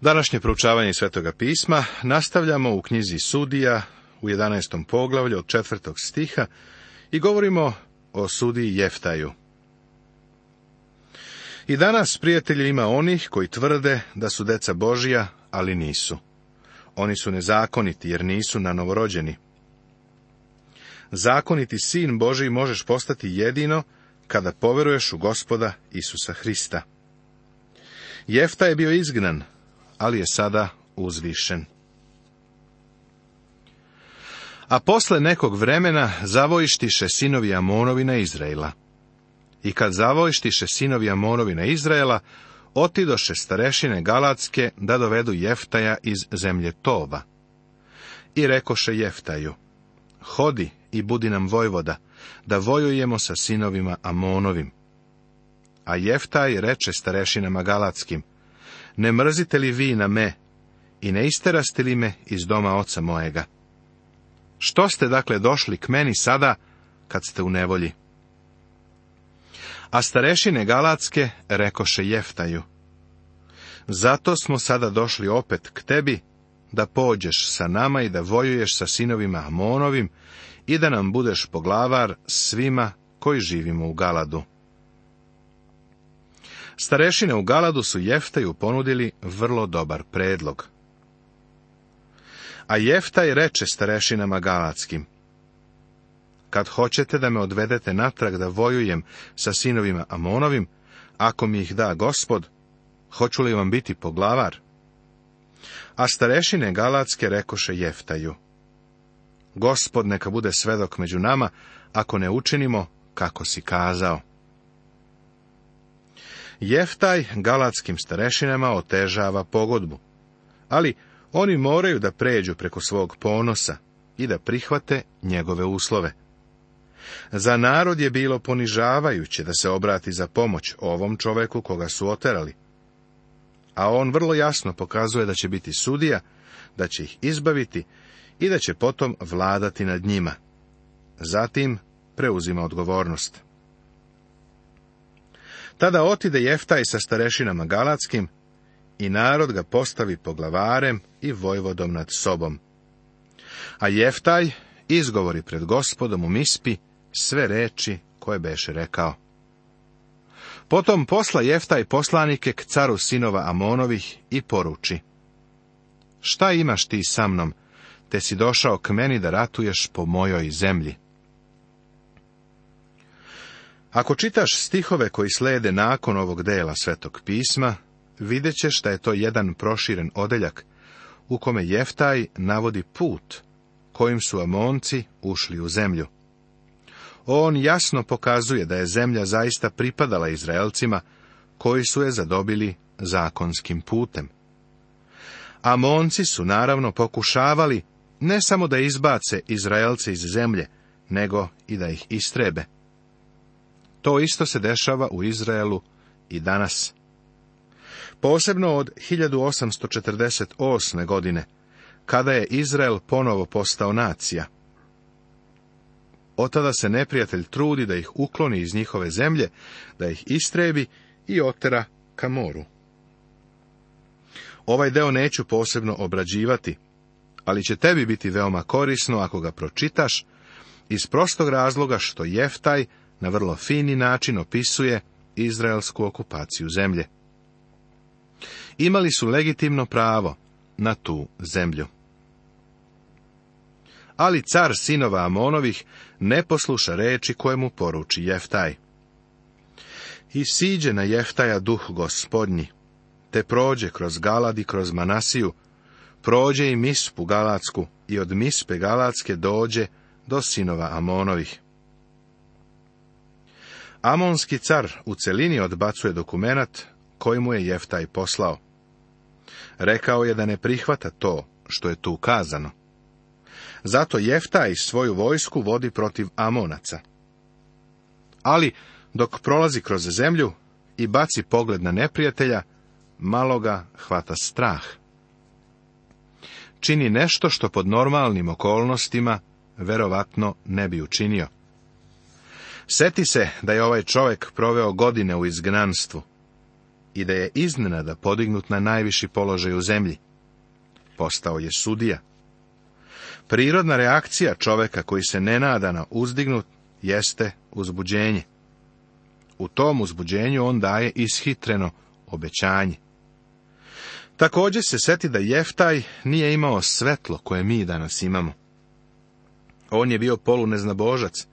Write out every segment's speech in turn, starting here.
Današnje proučavanje Svetoga pisma nastavljamo u knjizi Sudija u 11. poglavlju od četvrtog stiha i govorimo o sudiji Jeftaju. I danas, prijatelji, ima onih koji tvrde da su deca Božija, ali nisu. Oni su nezakoniti jer nisu na novorođeni. Zakoniti sin Božiji možeš postati jedino kada poveruješ u gospoda Isusa Hrista. Jefta je bio izgnan, ali je sada uzvišen. A posle nekog vremena zavojištiše sinovi Amonovi na Izraela. I kad zavojištiše sinovi Amonovi na Izraela, otidoše starešine Galatske da dovedu Jeftaja iz zemlje Toba. I rekoše Jeftaju, hodi i budi nam vojvoda, da vojujemo sa sinovima Amonovim. A Jeftaj reče starešinama Galatskim, ne mrzite li vi na me i ne isteraste li me iz doma oca mojega? Što ste dakle došli k meni sada, kad ste u nevolji? A starešine Galatske rekoše Jeftaju. Zato smo sada došli opet k tebi, da pođeš sa nama i da vojuješ sa sinovima Amonovim i da nam budeš poglavar svima koji živimo u Galadu. Starešine u Galadu su Jeftaju ponudili vrlo dobar predlog. A Jeftaj reče starešinama galatskim, kad hoćete da me odvedete natrag da vojujem sa sinovima Amonovim, ako mi ih da gospod, hoću li vam biti poglavar? A starešine Galatske rekoše Jeftaju. Gospod neka bude svedok među nama, ako ne učinimo kako si kazao. Jeftaj galatskim starešinama otežava pogodbu. Ali oni moraju da pređu preko svog ponosa i da prihvate njegove uslove. Za narod je bilo ponižavajuće da se obrati za pomoć ovom čoveku koga su oterali. A on vrlo jasno pokazuje da će biti sudija, da će ih izbaviti i da će potom vladati nad njima. Zatim preuzima odgovornost. Tada otide Jeftaj sa starešinama Galatskim i narod ga postavi poglavarem i vojvodom nad sobom. A Jeftaj izgovori pred gospodom u mispi sve reči koje beše rekao. Potom posla Jeftaj poslanike k caru sinova Amonovih i poruči. Šta imaš ti sa mnom, te si došao k meni da ratuješ po mojoj zemlji? Ako čitaš stihove koji slede nakon ovog dela Svetog pisma, vidjet ćeš da je to jedan proširen odeljak u kome Jeftaj navodi put kojim su Amonci ušli u zemlju. On jasno pokazuje da je zemlja zaista pripadala Izraelcima, koji su je zadobili zakonskim putem. Amonci su naravno pokušavali ne samo da izbace Izraelce iz zemlje, nego i da ih istrebe. To isto se dešava u Izraelu i danas. Posebno od 1848. godine, kada je Izrael ponovo postao nacija. Otada se neprijatelj trudi da ih ukloni iz njihove zemlje, da ih istrebi i otera ka moru. Ovaj deo neću posebno obrađivati, ali će tebi biti veoma korisno ako ga pročitaš, iz prostog razloga što Jeftaj, na vrlo fini način opisuje izraelsku okupaciju zemlje. Imali su legitimno pravo na tu zemlju. Ali car sinova Amonovih ne posluša reči koje mu poruči Jeftaj. I siđe na Jeftaja duh gospodnji, te prođe kroz Galad i kroz Manasiju, prođe i Mispu Galacku i od Mispe Galacke dođe do sinova Amonovih. Amonski car u celini odbacuje dokumenat koji mu je Jeftaj poslao. Rekao je da ne prihvata to što je tu kazano. Zato Jeftaj svoju vojsku vodi protiv Amonaca. Ali, dok prolazi kroz zemlju i baci pogled na neprijatelja, malo ga hvata strah. Čini nešto što pod normalnim okolnostima verovatno ne bi učinio. Seti se da je ovaj čovjek proveo godine u izgnanstvu i da je iznenada podignut na najviši položaj u zemlji. Postao je sudija. Prirodna reakcija čovjeka koji se nada na uzdignut jeste uzbuđenje. U tom uzbuđenju on daje ishitreno obećanje. Također se seti da Jeftaj nije imao svetlo koje mi danas imamo. On je bio poluneznabožac,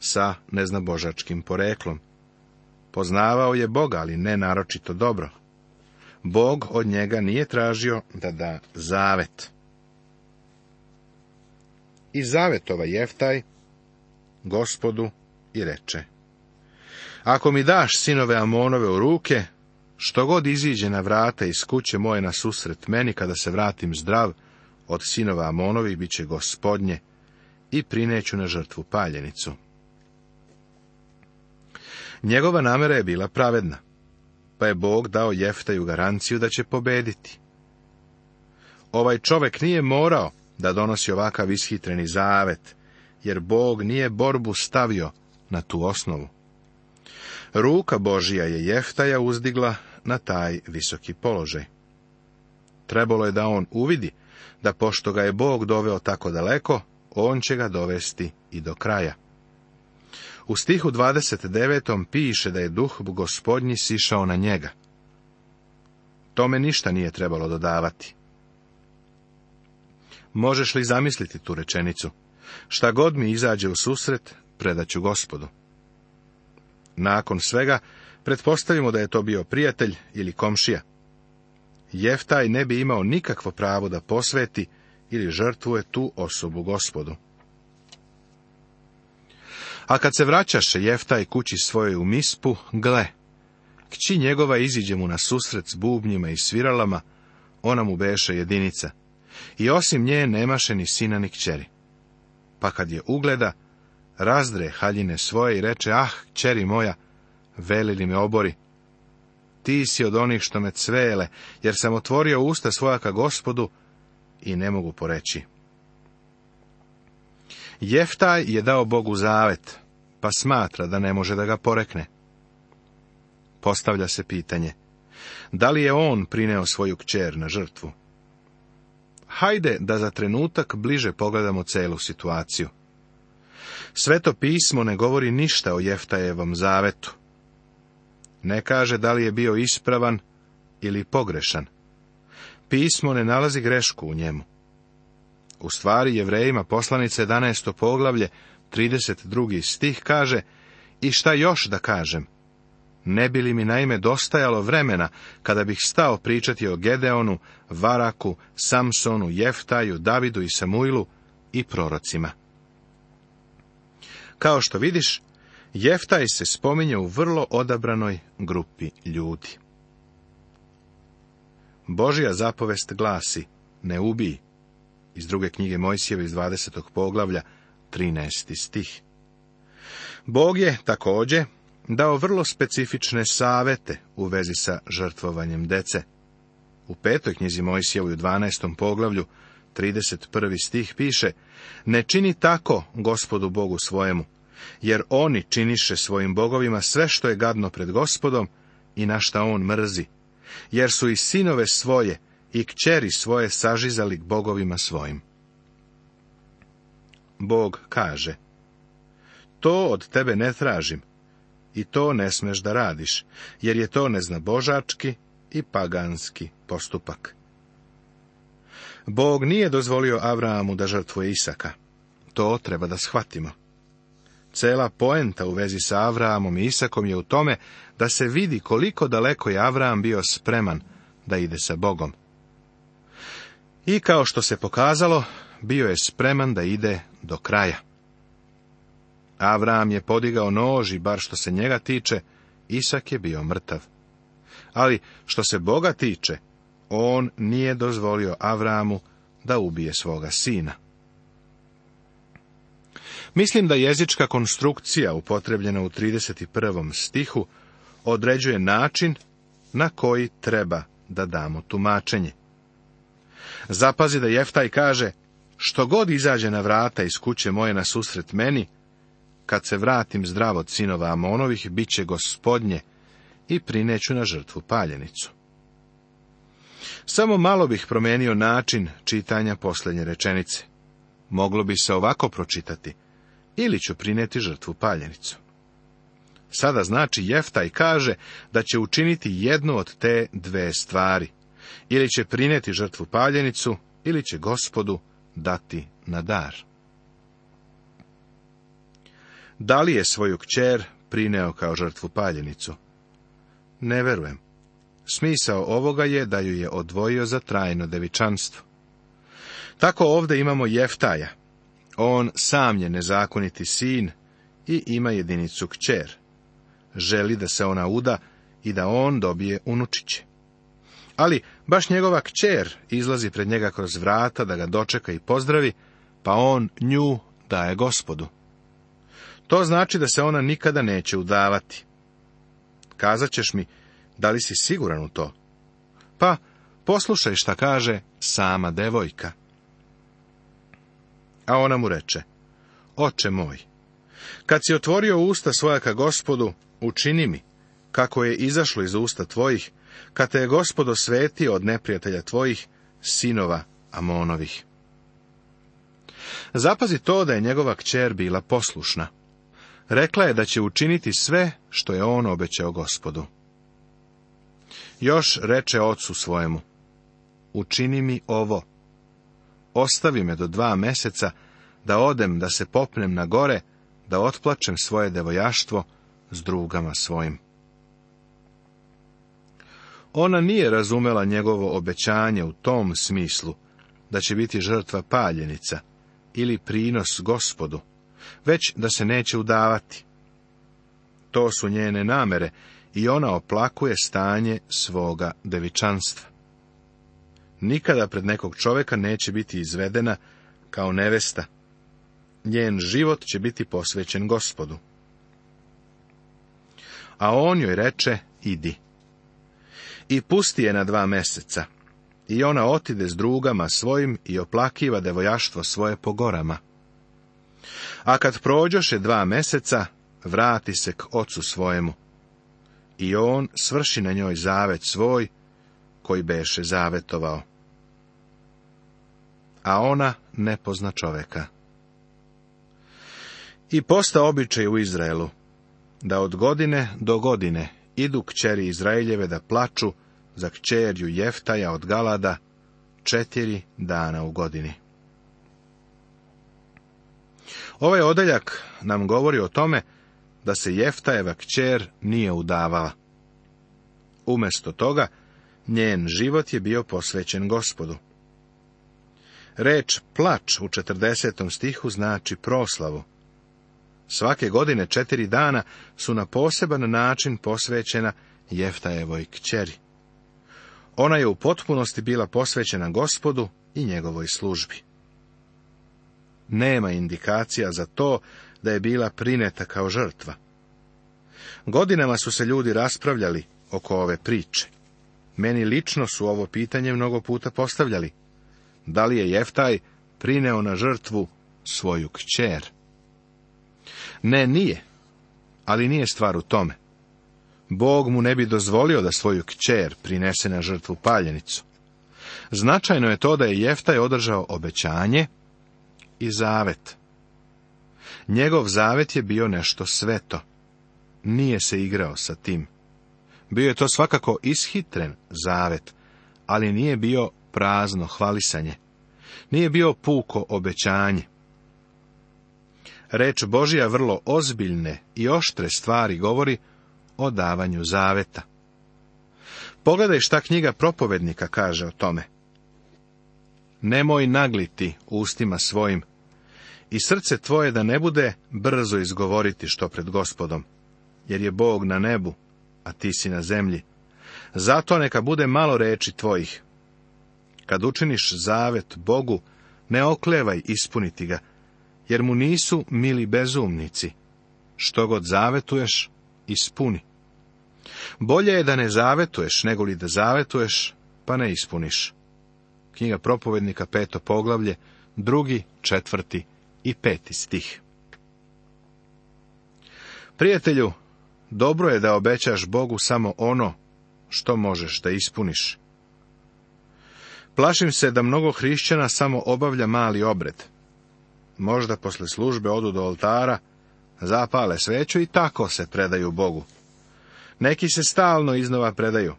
sa neznabožačkim poreklom. Poznavao je Boga, ali ne naročito dobro. Bog od njega nije tražio da da zavet. I zavetova jeftaj gospodu i reče. Ako mi daš sinove Amonove u ruke, što god iziđe na vrata iz kuće moje na susret meni, kada se vratim zdrav, od sinova Amonovi bit će gospodnje i prineću na žrtvu paljenicu. Njegova namera je bila pravedna, pa je Bog dao Jeftaju garanciju da će pobediti. Ovaj čovek nije morao da donosi ovakav ishitreni zavet, jer Bog nije borbu stavio na tu osnovu. Ruka Božija je Jeftaja uzdigla na taj visoki položaj. Trebalo je da on uvidi da pošto ga je Bog doveo tako daleko, on će ga dovesti i do kraja. U stihu 29. piše da je duh gospodnji sišao na njega. Tome ništa nije trebalo dodavati. Možeš li zamisliti tu rečenicu? Šta god mi izađe u susret, predaću gospodu. Nakon svega, pretpostavimo da je to bio prijatelj ili komšija. Jeftaj ne bi imao nikakvo pravo da posveti ili žrtvuje tu osobu gospodu. A kad se vraćaše Jeftaj kući svojoj u mispu, gle, kći njegova iziđe mu na susret s bubnjima i sviralama, ona mu beše jedinica. I osim nje nemaše ni sina ni kćeri. Pa kad je ugleda, razdre haljine svoje i reče, ah, kćeri moja, veli li me obori. Ti si od onih što me cvele, jer sam otvorio usta svoja ka gospodu i ne mogu poreći. Jeftaj je dao Bogu zavet, pa smatra da ne može da ga porekne. Postavlja se pitanje, da li je on prineo svoju kćer na žrtvu? Hajde da za trenutak bliže pogledamo celu situaciju. Sveto pismo ne govori ništa o Jeftajevom zavetu. Ne kaže da li je bio ispravan ili pogrešan. Pismo ne nalazi grešku u njemu u stvari jevrejima poslanice 11. poglavlje 32. stih kaže I šta još da kažem? Ne bi li mi naime dostajalo vremena kada bih stao pričati o Gedeonu, Varaku, Samsonu, Jeftaju, Davidu i Samuilu i prorocima. Kao što vidiš, Jeftaj se spominje u vrlo odabranoj grupi ljudi. Božja zapovest glasi, ne ubij iz druge knjige Mojsijeva, iz 20. poglavlja, 13. stih. Bog je također dao vrlo specifične savete u vezi sa žrtvovanjem dece. U petoj knjizi Mojsijeva, u 12. poglavlju, 31. stih piše Ne čini tako gospodu Bogu svojemu, jer oni činiše svojim bogovima sve što je gadno pred gospodom i na šta on mrzi, jer su i sinove svoje i kćeri svoje sažizali k bogovima svojim. Bog kaže, to od tebe ne tražim i to ne smeš da radiš, jer je to neznabožački i paganski postupak. Bog nije dozvolio Avramu da žrtvuje Isaka. To treba da shvatimo. Cela poenta u vezi sa Avramom i Isakom je u tome da se vidi koliko daleko je Avram bio spreman da ide sa Bogom. I kao što se pokazalo, bio je spreman da ide do kraja. Avram je podigao nož i bar što se njega tiče, Isak je bio mrtav. Ali što se Boga tiče, on nije dozvolio Avramu da ubije svoga sina. Mislim da jezička konstrukcija upotrebljena u 31. stihu određuje način na koji treba da damo tumačenje. Zapazi da Jeftaj kaže, što god izađe na vrata iz kuće moje na susret meni, kad se vratim zdravo sinova Amonovih, bit će gospodnje i prineću na žrtvu paljenicu. Samo malo bih promijenio način čitanja posljednje rečenice. Moglo bi se ovako pročitati, ili ću prineti žrtvu paljenicu. Sada znači Jeftaj kaže da će učiniti jednu od te dve stvari – ili će prineti žrtvu paljenicu, ili će gospodu dati na dar. Da li je svoju kćer prineo kao žrtvu paljenicu? Ne verujem. Smisao ovoga je da ju je odvojio za trajno devičanstvo. Tako ovdje imamo Jeftaja. On sam je nezakoniti sin i ima jedinicu kćer. Želi da se ona uda i da on dobije unučiće. Ali baš njegova kćer izlazi pred njega kroz vrata da ga dočeka i pozdravi, pa on nju daje gospodu. To znači da se ona nikada neće udavati. Kazat ćeš mi, da li si siguran u to? Pa, poslušaj šta kaže sama devojka. A ona mu reče, oče moj, kad si otvorio usta svoja ka gospodu, učini mi, kako je izašlo iz usta tvojih, kad te je gospod osvetio od neprijatelja tvojih, sinova Amonovih. Zapazi to da je njegova kćer bila poslušna. Rekla je da će učiniti sve što je on obećao gospodu. Još reče ocu svojemu, učini mi ovo. Ostavi me do dva meseca, da odem, da se popnem na gore, da otplačem svoje devojaštvo s drugama svojim. Ona nije razumela njegovo obećanje u tom smislu da će biti žrtva paljenica ili prinos gospodu, već da se neće udavati. To su njene namere i ona oplakuje stanje svoga devičanstva. Nikada pred nekog čoveka neće biti izvedena kao nevesta. Njen život će biti posvećen gospodu. A on joj reče, idi i pusti je na dva meseca. I ona otide s drugama svojim i oplakiva devojaštvo svoje po gorama. A kad prođoše dva meseca, vrati se k ocu svojemu. I on svrši na njoj zavet svoj, koji beše zavetovao. A ona ne pozna čoveka. I posta običaj u Izraelu, da od godine do godine idu kćeri Izraeljeve da plaču za kćerju Jeftaja od Galada četiri dana u godini. Ovaj odeljak nam govori o tome da se Jeftajeva kćer nije udavala. Umjesto toga, njen život je bio posvećen gospodu. Reč plač u 40. stihu znači proslavu. Svake godine četiri dana su na poseban način posvećena Jeftajevoj kćeri. Ona je u potpunosti bila posvećena gospodu i njegovoj službi. Nema indikacija za to da je bila prineta kao žrtva. Godinama su se ljudi raspravljali oko ove priče. Meni lično su ovo pitanje mnogo puta postavljali. Da li je Jeftaj prineo na žrtvu svoju kćer? Ne, nije. Ali nije stvar u tome. Bog mu ne bi dozvolio da svoju kćer prinese na žrtvu paljenicu. Značajno je to da je Jeftaj održao obećanje i zavet. Njegov zavet je bio nešto sveto. Nije se igrao sa tim. Bio je to svakako ishitren zavet, ali nije bio prazno hvalisanje. Nije bio puko obećanje. Reč Božija vrlo ozbiljne i oštre stvari govori o davanju zaveta. Pogledaj šta knjiga propovednika kaže o tome. Nemoj nagliti ustima svojim i srce tvoje da ne bude brzo izgovoriti što pred gospodom, jer je Bog na nebu, a ti si na zemlji. Zato neka bude malo reči tvojih. Kad učiniš zavet Bogu, ne oklevaj ispuniti ga, jer mu nisu mili bezumnici. Što god zavetuješ, ispuni. Bolje je da ne zavetuješ, nego li da zavetuješ, pa ne ispuniš. Knjiga propovednika, peto poglavlje, drugi, četvrti i peti stih. Prijatelju, dobro je da obećaš Bogu samo ono što možeš da ispuniš. Plašim se da mnogo hrišćana samo obavlja mali obred možda posle službe odu do oltara, zapale sveću i tako se predaju Bogu. Neki se stalno iznova predaju.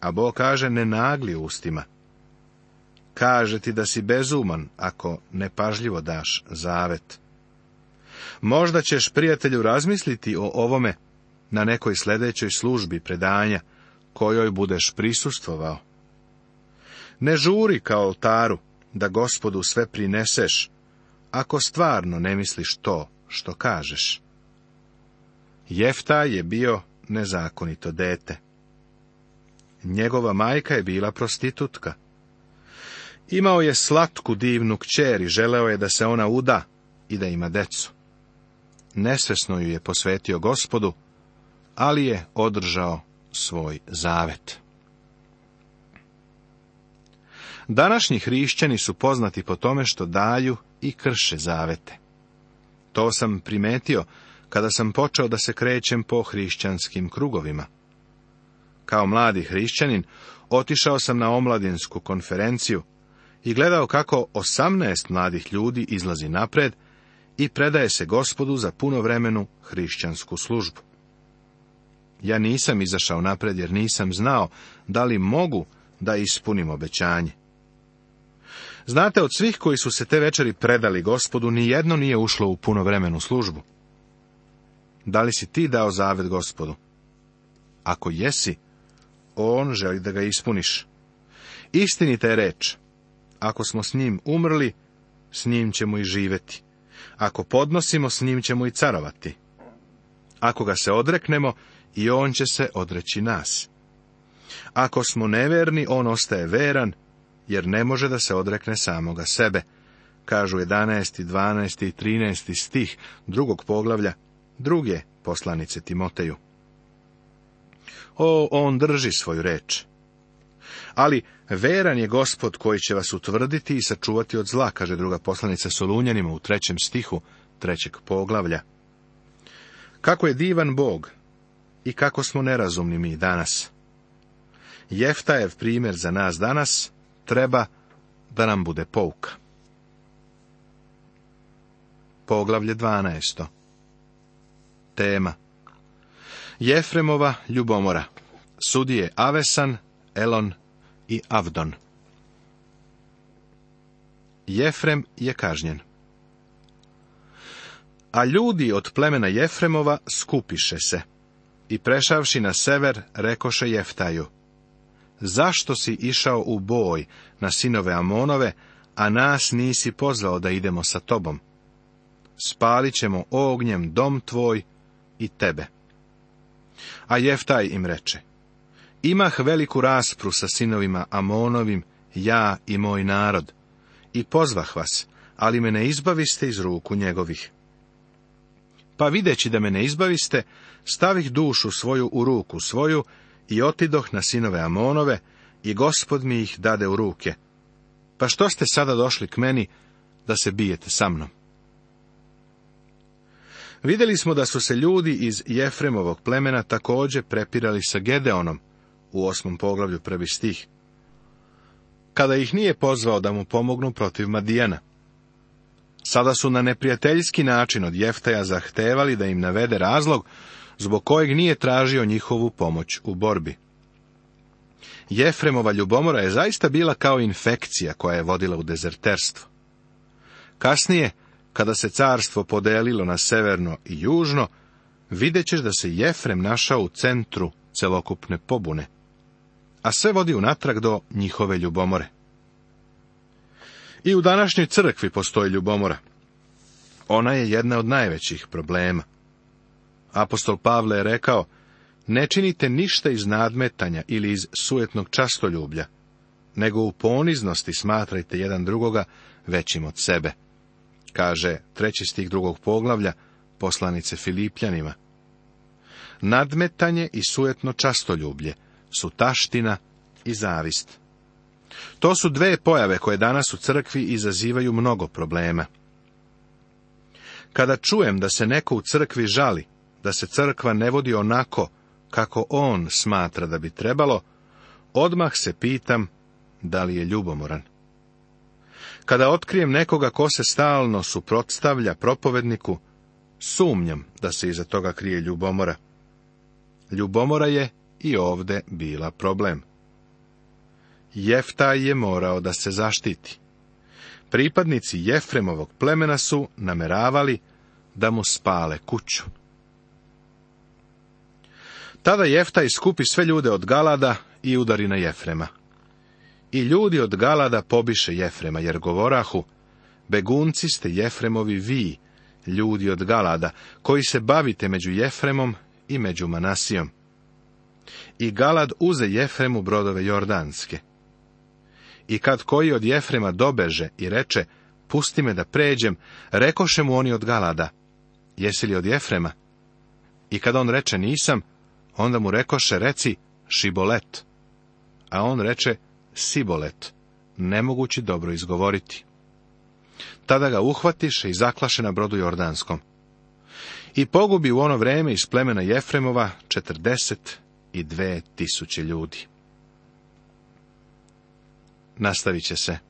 A Bog kaže ne nagli ustima. Kaže ti da si bezuman ako nepažljivo daš zavet. Možda ćeš prijatelju razmisliti o ovome na nekoj sljedećoj službi predanja kojoj budeš prisustvovao. Ne žuri kao oltaru da gospodu sve prineseš, ako stvarno ne misliš to što kažeš. Jefta je bio nezakonito dete. Njegova majka je bila prostitutka. Imao je slatku divnu kćer i želeo je da se ona uda i da ima decu. Nesvesno ju je posvetio gospodu, ali je održao svoj zavet. Današnji hrišćani su poznati po tome što daju i krše zavete. To sam primetio kada sam počeo da se krećem po hrišćanskim krugovima. Kao mladi hrišćanin otišao sam na omladinsku konferenciju i gledao kako osamnaest mladih ljudi izlazi napred i predaje se gospodu za puno vremenu hrišćansku službu. Ja nisam izašao napred jer nisam znao da li mogu da ispunim obećanje. Znate, od svih koji su se te večeri predali gospodu, ni jedno nije ušlo u punovremenu službu. Da li si ti dao zavet gospodu? Ako jesi, on želi da ga ispuniš. Istinita je reč. Ako smo s njim umrli, s njim ćemo i živeti. Ako podnosimo, s njim ćemo i carovati. Ako ga se odreknemo, i on će se odreći nas. Ako smo neverni, on ostaje veran, jer ne može da se odrekne samoga sebe. Kažu 11. 12. i 13. stih drugog poglavlja druge poslanice Timoteju. O, on drži svoju reč. Ali veran je gospod koji će vas utvrditi i sačuvati od zla, kaže druga poslanica Solunjanima u trećem stihu trećeg poglavlja. Kako je divan Bog i kako smo nerazumni mi danas. je primjer za nas danas treba da nam bude pouka. Poglavlje 12. Tema Jefremova ljubomora Sudije Avesan, Elon i Avdon Jefrem je kažnjen. A ljudi od plemena Jefremova skupiše se i prešavši na sever rekoše Jeftaju zašto si išao u boj na sinove Amonove, a nas nisi pozvao da idemo sa tobom? Spalit ćemo ognjem dom tvoj i tebe. A Jeftaj im reče, imah veliku raspru sa sinovima Amonovim, ja i moj narod, i pozvah vas, ali me ne izbaviste iz ruku njegovih. Pa videći da me ne izbaviste, stavih dušu svoju u ruku svoju i otidoh na sinove Amonove, i gospod mi ih dade u ruke. Pa što ste sada došli k meni, da se bijete sa mnom? Vidjeli smo da su se ljudi iz Jefremovog plemena također prepirali sa Gedeonom, u osmom poglavlju prvi stih, kada ih nije pozvao da mu pomognu protiv Madijana. Sada su na neprijateljski način od Jeftaja zahtevali da im navede razlog zbog kojeg nije tražio njihovu pomoć u borbi. Jefremova ljubomora je zaista bila kao infekcija koja je vodila u dezerterstvo. Kasnije, kada se carstvo podelilo na severno i južno, vidjet ćeš da se Jefrem našao u centru celokupne pobune, a sve vodi unatrag do njihove ljubomore. I u današnjoj crkvi postoji ljubomora. Ona je jedna od najvećih problema. Apostol Pavle je rekao, ne činite ništa iz nadmetanja ili iz sujetnog častoljublja, nego u poniznosti smatrajte jedan drugoga većim od sebe. Kaže treći stih drugog poglavlja, poslanice Filipljanima. Nadmetanje i sujetno častoljublje su taština i zavist. To su dve pojave koje danas u crkvi izazivaju mnogo problema. Kada čujem da se neko u crkvi žali, da se crkva ne vodi onako kako on smatra da bi trebalo, odmah se pitam da li je ljubomoran. Kada otkrijem nekoga ko se stalno suprotstavlja propovedniku, sumnjam da se iza toga krije ljubomora. Ljubomora je i ovde bila problem. Jeftaj je morao da se zaštiti. Pripadnici Jefremovog plemena su nameravali da mu spale kuću. Tada Jefta iskupi sve ljude od Galada i udari na Jefrema. I ljudi od Galada pobiše Jefrema, jer govorahu, begunci ste Jefremovi vi, ljudi od Galada, koji se bavite među Jefremom i među Manasijom. I Galad uze Jefremu brodove Jordanske. I kad koji od Jefrema dobeže i reče, pusti me da pređem, rekoše mu oni od Galada, jesi li od Jefrema? I kad on reče nisam, Onda mu rekoše, reci šibolet, a on reče sibolet, nemogući dobro izgovoriti. Tada ga uhvatiše i zaklaše na brodu Jordanskom. I pogubi u ono vrijeme iz plemena Jefremova četrdeset i tisuće ljudi. Nastavit će se.